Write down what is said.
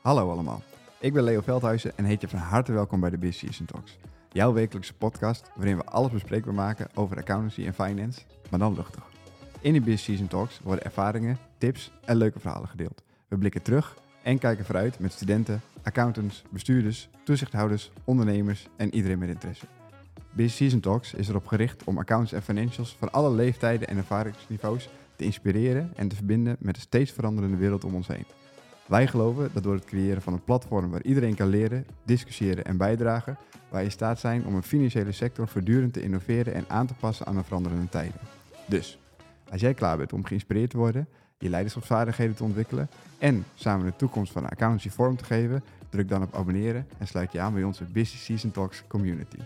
Hallo allemaal, ik ben Leo Veldhuizen en heet je van harte welkom bij de Business Season Talks. Jouw wekelijkse podcast waarin we alles bespreekbaar maken over accountancy en finance, maar dan luchtig. In de Business Season Talks worden ervaringen, tips en leuke verhalen gedeeld. We blikken terug en kijken vooruit met studenten, accountants, bestuurders, toezichthouders, ondernemers en iedereen met interesse. Business Season Talks is erop gericht om accountants en financials van alle leeftijden en ervaringsniveaus te inspireren en te verbinden met de steeds veranderende wereld om ons heen. Wij geloven dat door het creëren van een platform waar iedereen kan leren, discussiëren en bijdragen, wij in staat zijn om een financiële sector voortdurend te innoveren en aan te passen aan de veranderende tijden. Dus, als jij klaar bent om geïnspireerd te worden, je leiderschapsvaardigheden te ontwikkelen en samen de toekomst van accountancy vorm te geven, druk dan op abonneren en sluit je aan bij onze Business Season Talks community.